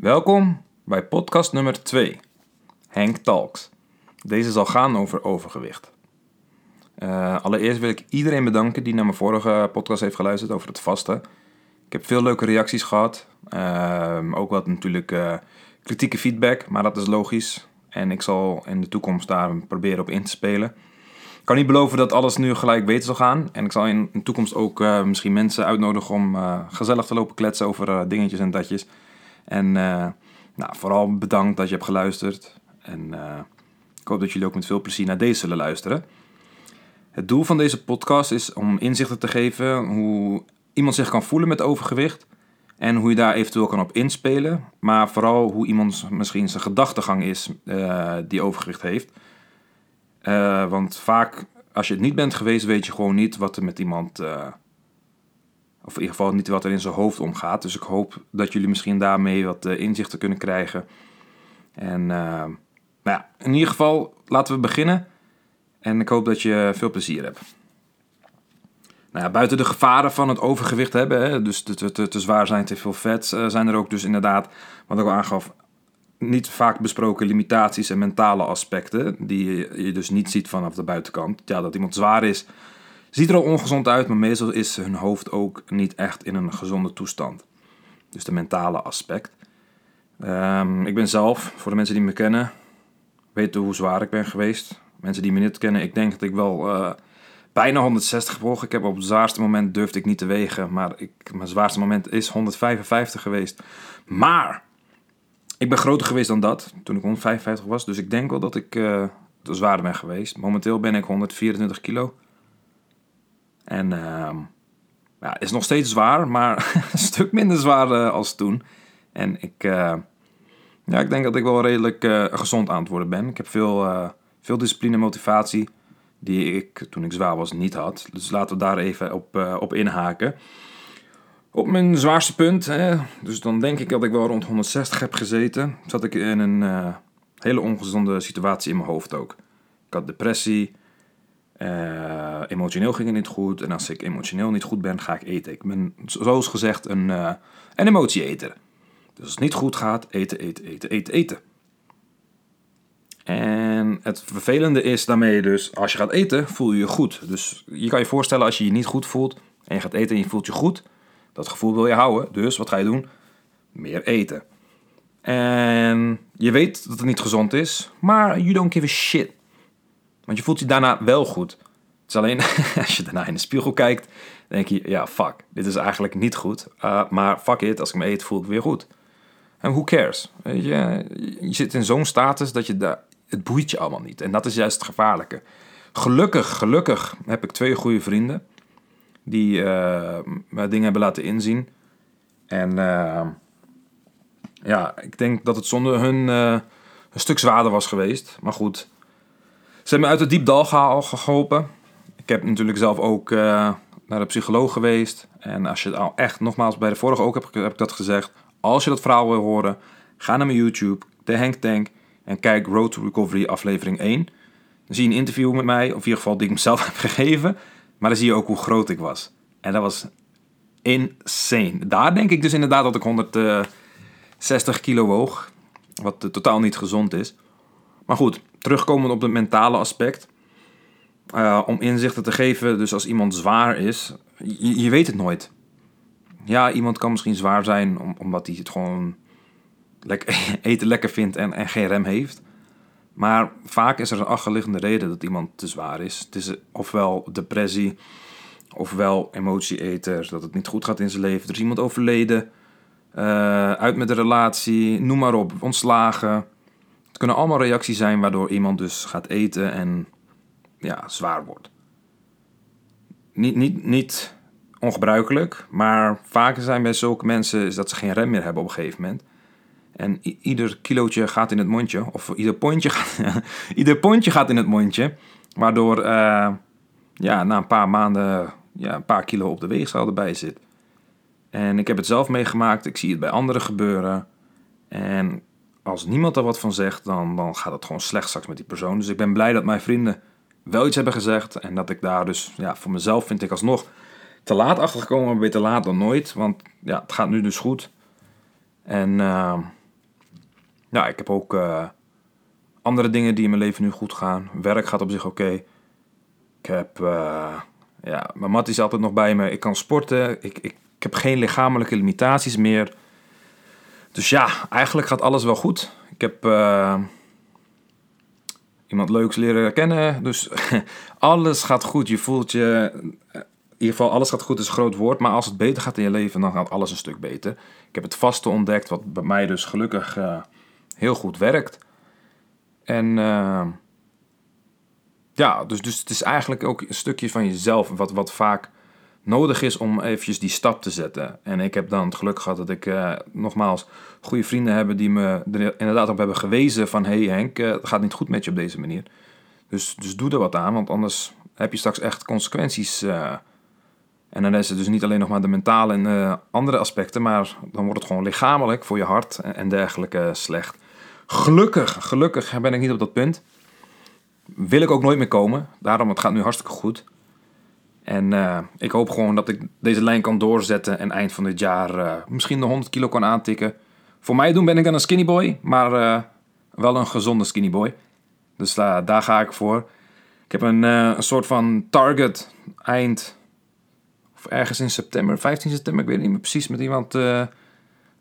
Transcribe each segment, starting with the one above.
Welkom bij podcast nummer 2, Hank Talks. Deze zal gaan over overgewicht. Uh, allereerst wil ik iedereen bedanken die naar mijn vorige podcast heeft geluisterd over het vasten. Ik heb veel leuke reacties gehad. Uh, ook wat natuurlijk uh, kritieke feedback, maar dat is logisch. En ik zal in de toekomst daar proberen op in te spelen. Ik kan niet beloven dat alles nu gelijk beter zal gaan. En ik zal in de toekomst ook misschien mensen uitnodigen om gezellig te lopen kletsen over dingetjes en datjes. En nou, vooral bedankt dat je hebt geluisterd. En ik hoop dat jullie ook met veel plezier naar deze zullen luisteren. Het doel van deze podcast is om inzichten te geven hoe iemand zich kan voelen met overgewicht. En hoe je daar eventueel kan op inspelen. Maar vooral hoe iemand misschien zijn gedachtegang is uh, die overgewicht heeft. Want vaak, als je het niet bent geweest, weet je gewoon niet wat er met iemand. Uh, of in ieder geval niet wat er in zijn hoofd omgaat. Dus ik hoop dat jullie misschien daarmee wat inzichten kunnen krijgen. En nou ja, in ieder geval, laten we beginnen. En ik hoop dat je veel plezier hebt. Nou ja, buiten de gevaren van het overgewicht hebben, hè, dus te, te, te, zwaar zijn, te veel vet, uh, zijn er ook dus inderdaad, wat ik al aangaf, niet vaak besproken limitaties en mentale aspecten, die je dus niet ziet vanaf de buitenkant. Ja, dat iemand zwaar is, ziet er al ongezond uit, maar meestal is hun hoofd ook niet echt in een gezonde toestand. Dus de mentale aspect. Um, ik ben zelf, voor de mensen die me kennen, weten hoe zwaar ik ben geweest. Mensen die me niet kennen, ik denk dat ik wel uh, bijna 160 gewogen. Ik heb op het zwaarste moment durfde ik niet te wegen. Maar ik, mijn zwaarste moment is 155 geweest. Maar ik ben groter geweest dan dat toen ik 155 was. Dus ik denk wel dat ik te zwaarder ben geweest. Momenteel ben ik 124 kilo. En uh, ja, is nog steeds zwaar, maar een stuk minder zwaar uh, als toen. En ik, ja, ik denk dat ik wel redelijk gezond aan het worden ben. Ik heb veel, veel discipline en motivatie die ik toen ik zwaar was niet had. Dus laten we daar even op, op inhaken. Op mijn zwaarste punt, hè, dus dan denk ik dat ik wel rond 160 heb gezeten, zat ik in een hele ongezonde situatie in mijn hoofd ook. Ik had depressie, uh, emotioneel ging het niet goed en als ik emotioneel niet goed ben, ga ik eten. Ik ben zoals gezegd een, een emotieeter. Dus als het niet goed gaat, eten, eten, eten, eten, eten. En het vervelende is daarmee dus, als je gaat eten, voel je je goed. Dus je kan je voorstellen als je je niet goed voelt en je gaat eten en je voelt je goed, dat gevoel wil je houden. Dus wat ga je doen? Meer eten. En je weet dat het niet gezond is, maar you don't give a shit. Want je voelt je daarna wel goed. Het is alleen als je daarna in de spiegel kijkt, denk je, ja, fuck, dit is eigenlijk niet goed. Uh, maar fuck it, als ik me eet, voel ik weer goed. En who cares? je, zit in zo'n status dat je daar het boeit je allemaal niet. En dat is juist het gevaarlijke. Gelukkig, gelukkig heb ik twee goede vrienden die uh, dingen hebben laten inzien. En uh, ja, ik denk dat het zonder hun een stuk zwaarder was geweest. Maar goed, ze hebben me uit het diep dal geholpen. Ik heb natuurlijk zelf ook naar de psycholoog geweest. En als je het al echt, nogmaals, bij de vorige ook heb, heb ik dat gezegd. Als je dat verhaal wil horen, ga naar mijn YouTube, de Hank Tank. En kijk Road to Recovery aflevering 1. Dan zie je een interview met mij, of in ieder geval die ik mezelf heb gegeven. Maar dan zie je ook hoe groot ik was. En dat was insane. Daar denk ik dus inderdaad dat ik 160 kilo woog. Wat totaal niet gezond is. Maar goed, terugkomend op het mentale aspect. Uh, om inzichten te geven, dus als iemand zwaar is, je, weet het nooit. Ja, iemand kan misschien zwaar zijn omdat hij het gewoon eten lekker vindt en, en geen rem heeft. Maar vaak is er een achterliggende reden dat iemand te zwaar is. Het is ofwel depressie, ofwel emotieeter, dat het niet goed gaat in zijn leven. Er is iemand overleden, uh, uit met de relatie, noem maar op, ontslagen. Het kunnen allemaal reacties zijn waardoor iemand dus gaat eten en ja, zwaar wordt. Niet, niet, niet ongebruikelijk, maar vaker zijn bij zulke mensen is dat ze geen rem meer hebben op een gegeven moment. En ieder kilootje gaat in het mondje, of ieder pondje gaat, ieder pondje gaat in het mondje. Waardoor uh, ja, na een paar maanden ja, een paar kilo op de weegschaal erbij zit. En ik heb het zelf meegemaakt, ik zie het bij anderen gebeuren. En als niemand er wat van zegt, dan, dan gaat het gewoon slecht straks met die persoon. Dus ik ben blij dat mijn vrienden wel iets hebben gezegd. En dat ik daar dus, ja, voor mezelf vind ik alsnog te laat achter gekomen, maar beter laat dan nooit. Want ja, het gaat nu dus goed. En uh, ja, ik heb ook eh, andere dingen die in mijn leven nu goed gaan. Werk gaat op zich oké. Ik heb, uh, ja, mijn mat is altijd nog bij me. Ik kan sporten. Ik, ik heb geen lichamelijke limitaties meer. Dus ja, eigenlijk gaat alles wel goed. Ik heb uh, iemand leuks leren kennen. Dus alles gaat goed. Je voelt je. In ieder geval, alles gaat goed is een groot woord. Maar als het beter gaat in je leven, dan gaat alles een stuk beter. Ik heb het vaste ontdekt, wat bij mij dus gelukkig uh, heel goed werkt. En uh, ja, dus, dus het is eigenlijk ook een stukje van jezelf. Wat, wat vaak nodig is om eventjes die stap te zetten. En ik heb dan het geluk gehad dat ik uh, nogmaals goede vrienden heb die me er inderdaad op hebben gewezen van... hé hey Henk, uh, het gaat niet goed met je op deze manier. Dus, dus doe er wat aan, want anders heb je straks echt consequenties. Uh, en dan is het dus niet alleen nog maar de mentale en andere aspecten... maar dan wordt het gewoon lichamelijk voor je hart en, en dergelijke slecht. Gelukkig, gelukkig ben ik niet op dat punt. Wil ik ook nooit meer komen. Daarom, het gaat nu hartstikke goed. En uh, ik hoop gewoon dat ik deze lijn kan doorzetten en eind van dit jaar uh, misschien de 100 kilo kan aantikken. Voor mij doen ben ik dan een skinny boy, maar uh, wel een gezonde skinny boy. Dus daar ga ik voor. Ik heb een, een soort van target eind, of ergens in september, 15 september, ik weet niet meer precies, met iemand dat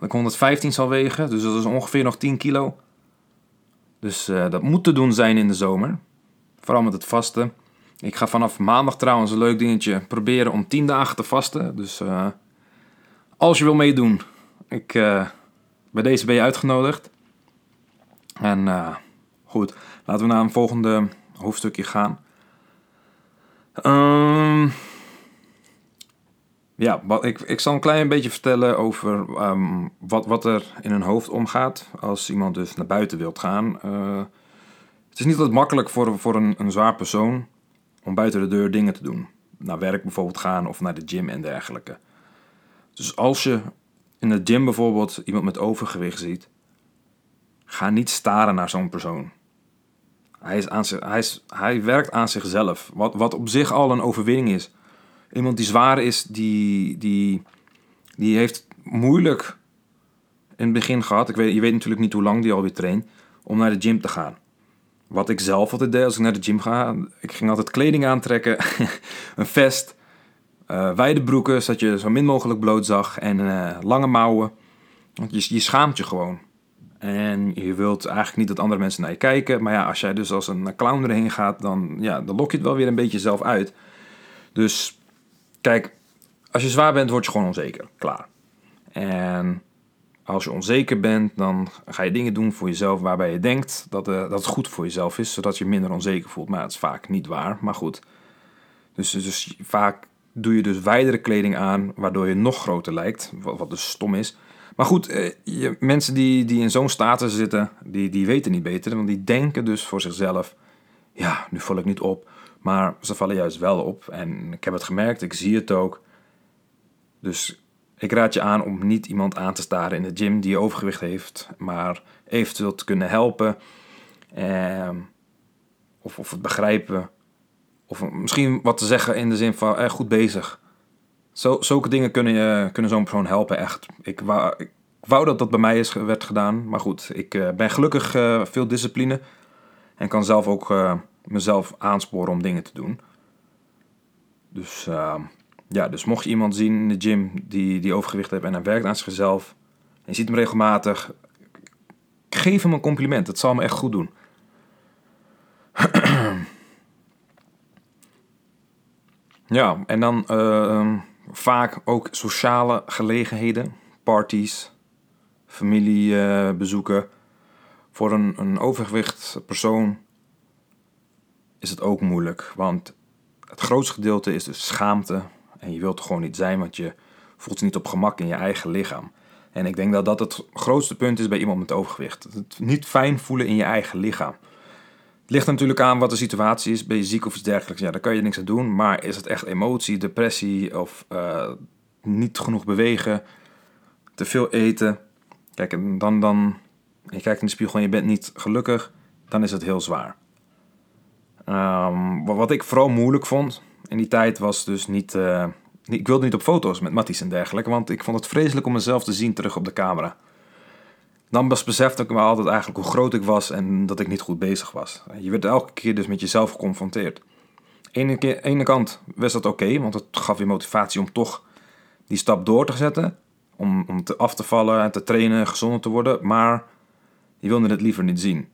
ik 115 zal wegen. Dus dat is ongeveer nog 10 kilo. Dus dat moet te doen zijn in de zomer. Vooral met het vasten. Ik ga vanaf maandag trouwens een leuk dingetje proberen om 10 dagen te vasten. Dus uh, als je wil meedoen, ik, uh, bij deze ben je uitgenodigd. En uh, goed, laten we naar een volgende hoofdstukje gaan. Um, ja, ik, ik zal een klein beetje vertellen over um, wat, wat er in een hoofd omgaat als iemand dus naar buiten wilt gaan. het is niet altijd makkelijk voor, voor een, een zwaar persoon om buiten de deur dingen te doen. Naar werk bijvoorbeeld gaan of naar de gym en dergelijke. Dus als je in de gym bijvoorbeeld iemand met overgewicht ziet, ga niet staren naar zo'n persoon. Hij, is aan zich, hij, is, hij werkt aan zichzelf, wat, wat op zich al een overwinning is. Iemand die zwaar is, die, die, die heeft moeilijk in begin gehad. Ik weet, je weet natuurlijk niet hoe lang die alweer traint, om naar de gym te gaan. Wat ik zelf altijd deed als ik naar de gym ga. Ik ging altijd kleding aantrekken. een vest. Uh, wijde broeken, zodat je zo min mogelijk bloot zag. En uh, lange mouwen. Want je, je schaamt je gewoon. En je wilt eigenlijk niet dat andere mensen naar je kijken. Maar ja, als jij dus als een clown erheen gaat, dan, ja, dan lok je het wel weer een beetje zelf uit. Dus kijk, als je zwaar bent, word je gewoon onzeker. Klaar. En als je onzeker bent, dan ga je dingen doen voor jezelf waarbij je denkt dat, uh, dat het goed voor jezelf is, zodat je minder onzeker voelt. Maar dat is vaak niet waar, maar goed. Dus, dus vaak doe je dus wijdere kleding aan, waardoor je nog groter lijkt, wat, wat dus stom is. Maar goed, eh, je, mensen die, die in zo'n status zitten, die, die weten niet beter, want die denken dus voor zichzelf, ja, nu val ik niet op. Maar ze vallen juist wel op. En ik heb het gemerkt, ik zie het ook. Dus ik raad je aan om niet iemand aan te staren in de gym die overgewicht heeft, maar eventueel te kunnen helpen. Eh, of, of het begrijpen. Of misschien wat te zeggen in de zin van eh, goed bezig. Zo, zulke dingen kunnen, je, kunnen zo'n persoon helpen, echt. Ik wou, dat dat bij mij is, werd gedaan. Maar goed, ik uh, ben gelukkig uh, veel discipline. En kan zelf ook uh, mezelf aansporen om dingen te doen. Dus ehm, ja, dus mocht je iemand zien in de gym die, die overgewicht heeft en hij werkt aan zichzelf, en je ziet hem regelmatig, geef hem een compliment. Dat zal me echt goed doen. ja, en dan uh, vaak ook sociale gelegenheden, parties, familiebezoeken. Voor een, een overgewicht persoon is het ook moeilijk, want het grootste gedeelte is dus schaamte en je wilt er gewoon niet zijn, want je voelt je niet op gemak in je eigen lichaam. En ik denk dat dat het grootste punt is bij iemand met overgewicht. Het niet fijn voelen in je eigen lichaam. Het ligt natuurlijk aan wat de situatie is. Ben je ziek of iets dergelijks? Ja, daar kan je niks aan doen. Maar is het echt emotie, depressie of uh, niet genoeg bewegen, te veel eten? Kijk, dan, dan je kijkt in de spiegel en je bent niet gelukkig, dan is het heel zwaar. Um, wat ik vooral moeilijk vond, in die tijd was dus niet... Uh, ik wilde niet op foto's met Matties en dergelijke, want ik vond het vreselijk om mezelf te zien terug op de camera. dan pas besefte ik me altijd eigenlijk hoe groot ik was en dat ik niet goed bezig was. Je werd elke keer dus met jezelf geconfronteerd. Aan de ene kant was dat oké, want het gaf je motivatie om toch die stap door te zetten. Om, om te af te vallen en te trainen, gezonder te worden. Maar je wilde het liever niet zien.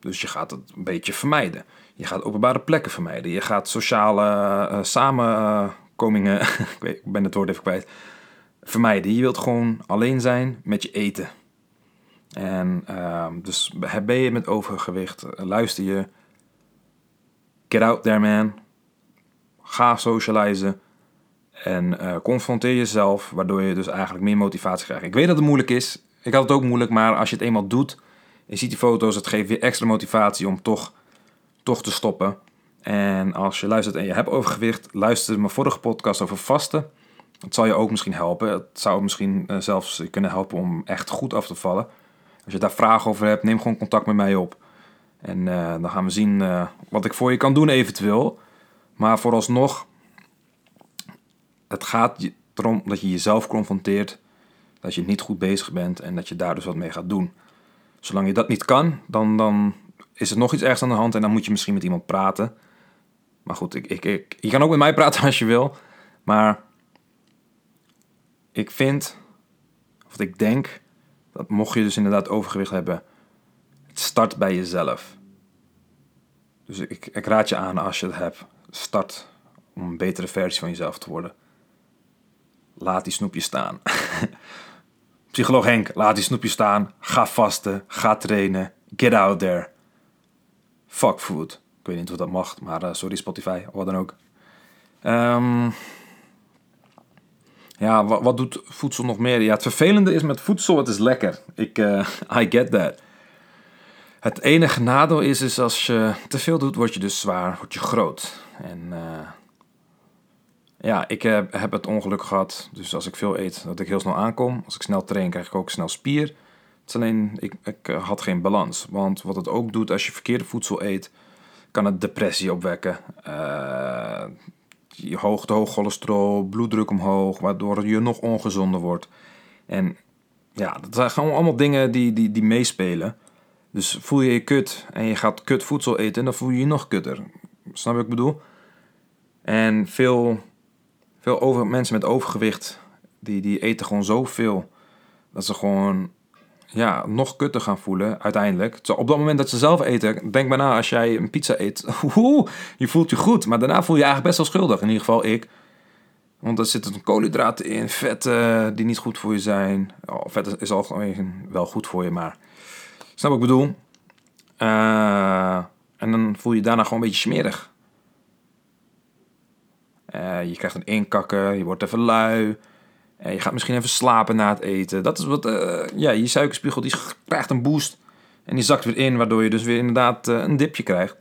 Dus je gaat het een beetje vermijden. Je gaat openbare plekken vermijden. Je gaat sociale uh, samenkomingen, ik, ben het woord even kwijt, vermijden. Je wilt gewoon alleen zijn met je eten. En uh, dus ben je met overgewicht, luister je. Get out there man. Ga socializen. En uh, confronteer jezelf, waardoor je dus eigenlijk meer motivatie krijgt. Ik weet dat het moeilijk is. Ik had het ook moeilijk, maar als je het eenmaal doet, je ziet die foto's, het geeft je extra motivatie om toch, toch te stoppen. En als je luistert en je hebt overgewicht, luister mijn vorige podcast over vasten. Dat zal je ook misschien helpen. Het zou misschien uh, zelfs kunnen helpen om echt goed af te vallen. Als je daar vragen over hebt, neem gewoon contact met mij op. En uh, dan gaan we zien uh, wat ik voor je kan doen eventueel. Maar vooralsnog, het gaat erom dat je jezelf confronteert. Dat je niet goed bezig bent en dat je daar dus wat mee gaat doen. Zolang je dat niet kan, dan, dan is er nog iets ergens aan de hand en dan moet je misschien met iemand praten. Maar goed, ik, ik, ik, je kan ook met mij praten als je wil. Maar ik vind, of ik denk, dat mocht je dus inderdaad overgewicht hebben, het start bij jezelf. Dus ik, ik raad je aan als je het hebt, start om een betere versie van jezelf te worden. Laat die snoepjes staan. Psycholoog Henk, laat die snoepjes staan. Ga vasten, ga trainen. Get out there. Fuck food. Ik weet niet of dat mag, maar uh, sorry Spotify, of wat dan ook. Um, ja, wat, wat, doet voedsel nog meer? Ja, het vervelende is met voedsel, het is lekker. Ik, uh, I get that. Het enige nadeel is, is als je te veel doet, word je dus zwaar, word je groot. En uh, ja, ik heb, heb het ongeluk gehad, dus als ik veel eet, dat ik heel snel aankom. Als ik snel train, krijg ik ook snel spier. Het is alleen, ik, ik had geen balans. Want wat het ook doet, als je verkeerde voedsel eet, kan het depressie opwekken. Uh, je hoog, te hoog cholesterol, bloeddruk omhoog, waardoor je nog ongezonder wordt. En ja, dat zijn gewoon allemaal dingen die, die, die meespelen. Dus voel je je kut en je gaat kut voedsel eten, dan voel je je nog kutter. Snap je wat ik bedoel? En veel, veel over, mensen met overgewicht, die, die eten gewoon zoveel dat ze gewoon ja, nog kutter gaan voelen uiteindelijk. Op dat moment dat ze zelf eten, denk maar na als jij een pizza eet. Je voelt je goed, maar daarna voel je je eigenlijk best wel schuldig. In ieder geval ik. Want er zitten koolhydraten in, vetten die niet goed voor je zijn. Oh, vet is algemeen wel goed voor je, maar... Snap wat ik bedoel? Uh, en dan voel je, je daarna gewoon een beetje smerig. Uh, je krijgt een inkakken, je wordt even lui. Uh, je gaat misschien even slapen na het eten. Dat is wat, ja, je suikerspiegel die krijgt een boost. En die zakt weer in, waardoor je dus weer inderdaad een dipje krijgt.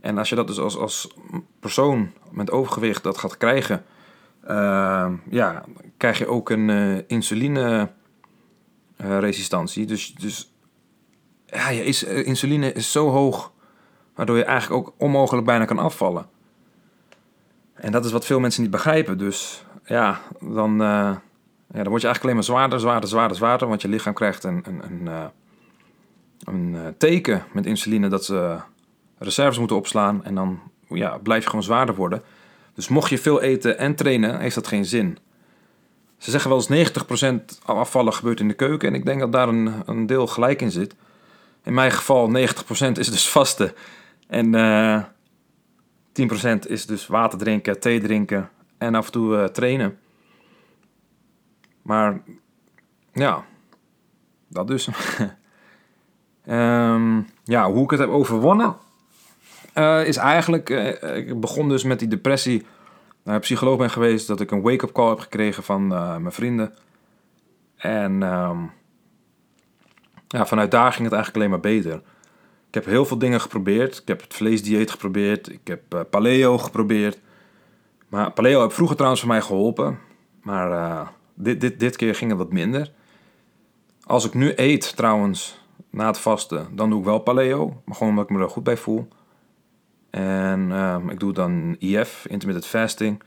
En als je dat dus als, als persoon met overgewicht dat gaat krijgen... ja, krijg je ook een insuline resistantie. Dus, dus ja, je is, eh, insuline is zo hoog, waardoor je eigenlijk ook onmogelijk bijna kan afvallen. En dat is wat veel mensen niet begrijpen. Dus ja, dan, uh, ja, dan word je eigenlijk alleen maar zwaarder, zwaarder, zwaarder, zwaarder. Want je lichaam krijgt een, een, een, uh, een teken met insuline dat ze reserves moeten opslaan. En dan ja, blijf je gewoon zwaarder worden. Dus mocht je veel eten en trainen, heeft dat geen zin. Ze zeggen wel eens 90% afvallen gebeurt in de keuken. En ik denk dat daar een, een deel gelijk in zit. In mijn geval 90% is dus vasten. En eh, 10% is dus water drinken, thee drinken en af en toe uh, trainen. Maar ja, dat dus. um, ja, hoe ik het heb overwonnen uh, is eigenlijk... ik begon dus met die depressie. Naar psycholoog ben geweest, dat ik een wake-up call heb gekregen van mijn vrienden. En... Um, ja, vanuit daar ging het eigenlijk alleen maar beter. Heb heel veel dingen geprobeerd. Ik heb het vleesdieet geprobeerd. Ik heb uh, paleo geprobeerd. Maar paleo heb vroeger trouwens voor mij geholpen. Maar uh, dit, dit, dit keer ging het wat minder. Als ik nu eet trouwens, na het vasten, dan doe ik wel paleo. Maar gewoon omdat ik me er goed bij voel. En uh, ik doe dan IF, intermittent fasting.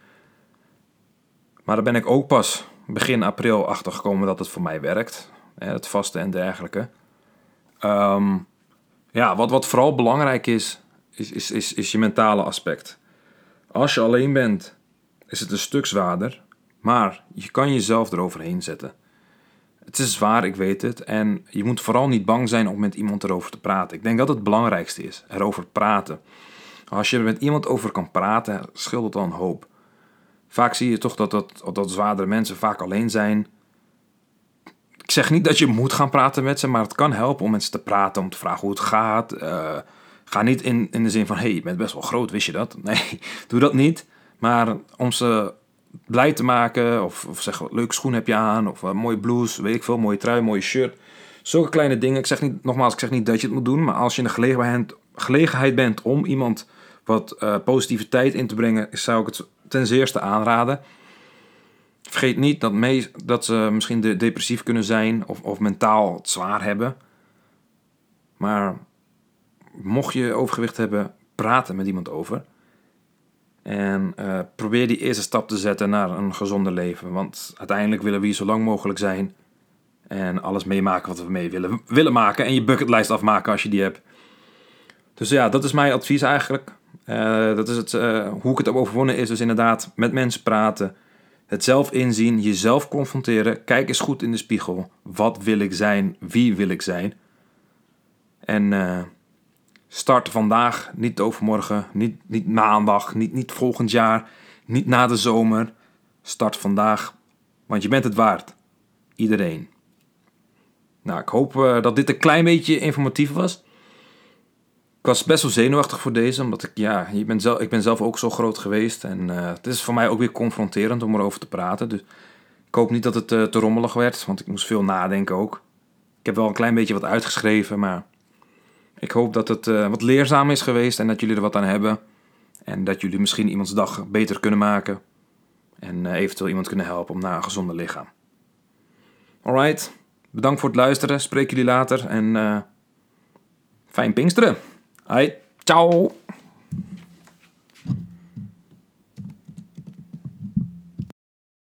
Maar daar ben ik ook pas begin april achter gekomen dat het voor mij werkt het vasten en dergelijke. Ehm, ja, wat, wat vooral belangrijk is, is, is, is, is je mentale aspect. Als je alleen bent, is het een stuk zwaarder, maar je kan jezelf eroverheen zetten. Het is zwaar, ik weet het. En je moet vooral niet bang zijn om met iemand erover te praten. Ik denk dat het belangrijkste is, erover praten. Als je er met iemand over kan praten, scheelt het dan een hoop. Vaak zie je toch dat, dat, dat zwaardere mensen vaak alleen zijn. Ik zeg niet dat je moet gaan praten met ze, maar het kan helpen om met ze te praten, om te vragen hoe het gaat. Uh, ga niet in, in de zin van, hey, je bent best wel groot, wist je dat? Nee, doe dat niet. Maar om ze blij te maken, of, of zeg, leuke schoen heb je aan, of een mooie blouse, weet ik veel, mooie trui, mooie shirt. Zulke kleine dingen. Ik zeg niet, nogmaals, ik zeg niet dat je het moet doen, maar als je in de gelegenheid, gelegenheid bent om iemand wat uh, positiviteit in te brengen, zou ik het ten zeerste aanraden. Vergeet niet dat, dat ze misschien de, depressief kunnen zijn of, of mentaal het zwaar hebben. Maar mocht je overgewicht hebben, praten met iemand over. En uh, probeer die eerste stap te zetten naar een gezonder leven. Want uiteindelijk willen we hier zo lang mogelijk zijn. En alles meemaken wat we mee willen, willen maken. En je bucketlijst afmaken als je die hebt. Dus ja, dat is mijn advies eigenlijk. Uh, dat is het, uh, hoe ik het heb overwonnen is dus inderdaad met mensen praten. Het zelf inzien, jezelf confronteren. Kijk eens goed in de spiegel. Wat wil ik zijn? Wie wil ik zijn? En uh, start vandaag, niet overmorgen, niet, niet maandag, niet, niet volgend jaar, niet na de zomer. Start vandaag, want je bent het waard. Iedereen. Nou, ik hoop dat dit een klein beetje informatief was. Ik was best wel zenuwachtig voor deze, omdat ik, ja, ik ben zelf, ik ben zelf ook zo groot geweest. En uh, het is voor mij ook weer confronterend om erover te praten. Dus ik hoop niet dat het uh, te rommelig werd, want ik moest veel nadenken ook. Ik heb wel een klein beetje wat uitgeschreven, maar ik hoop dat het uh, wat leerzaam is geweest en dat jullie er wat aan hebben. En dat jullie misschien iemands dag beter kunnen maken. En eventueel iemand kunnen helpen om naar een gezonde lichaam. Alright, bedankt voor het luisteren. Spreek jullie later en fijn Pinksteren! Hej, ciao!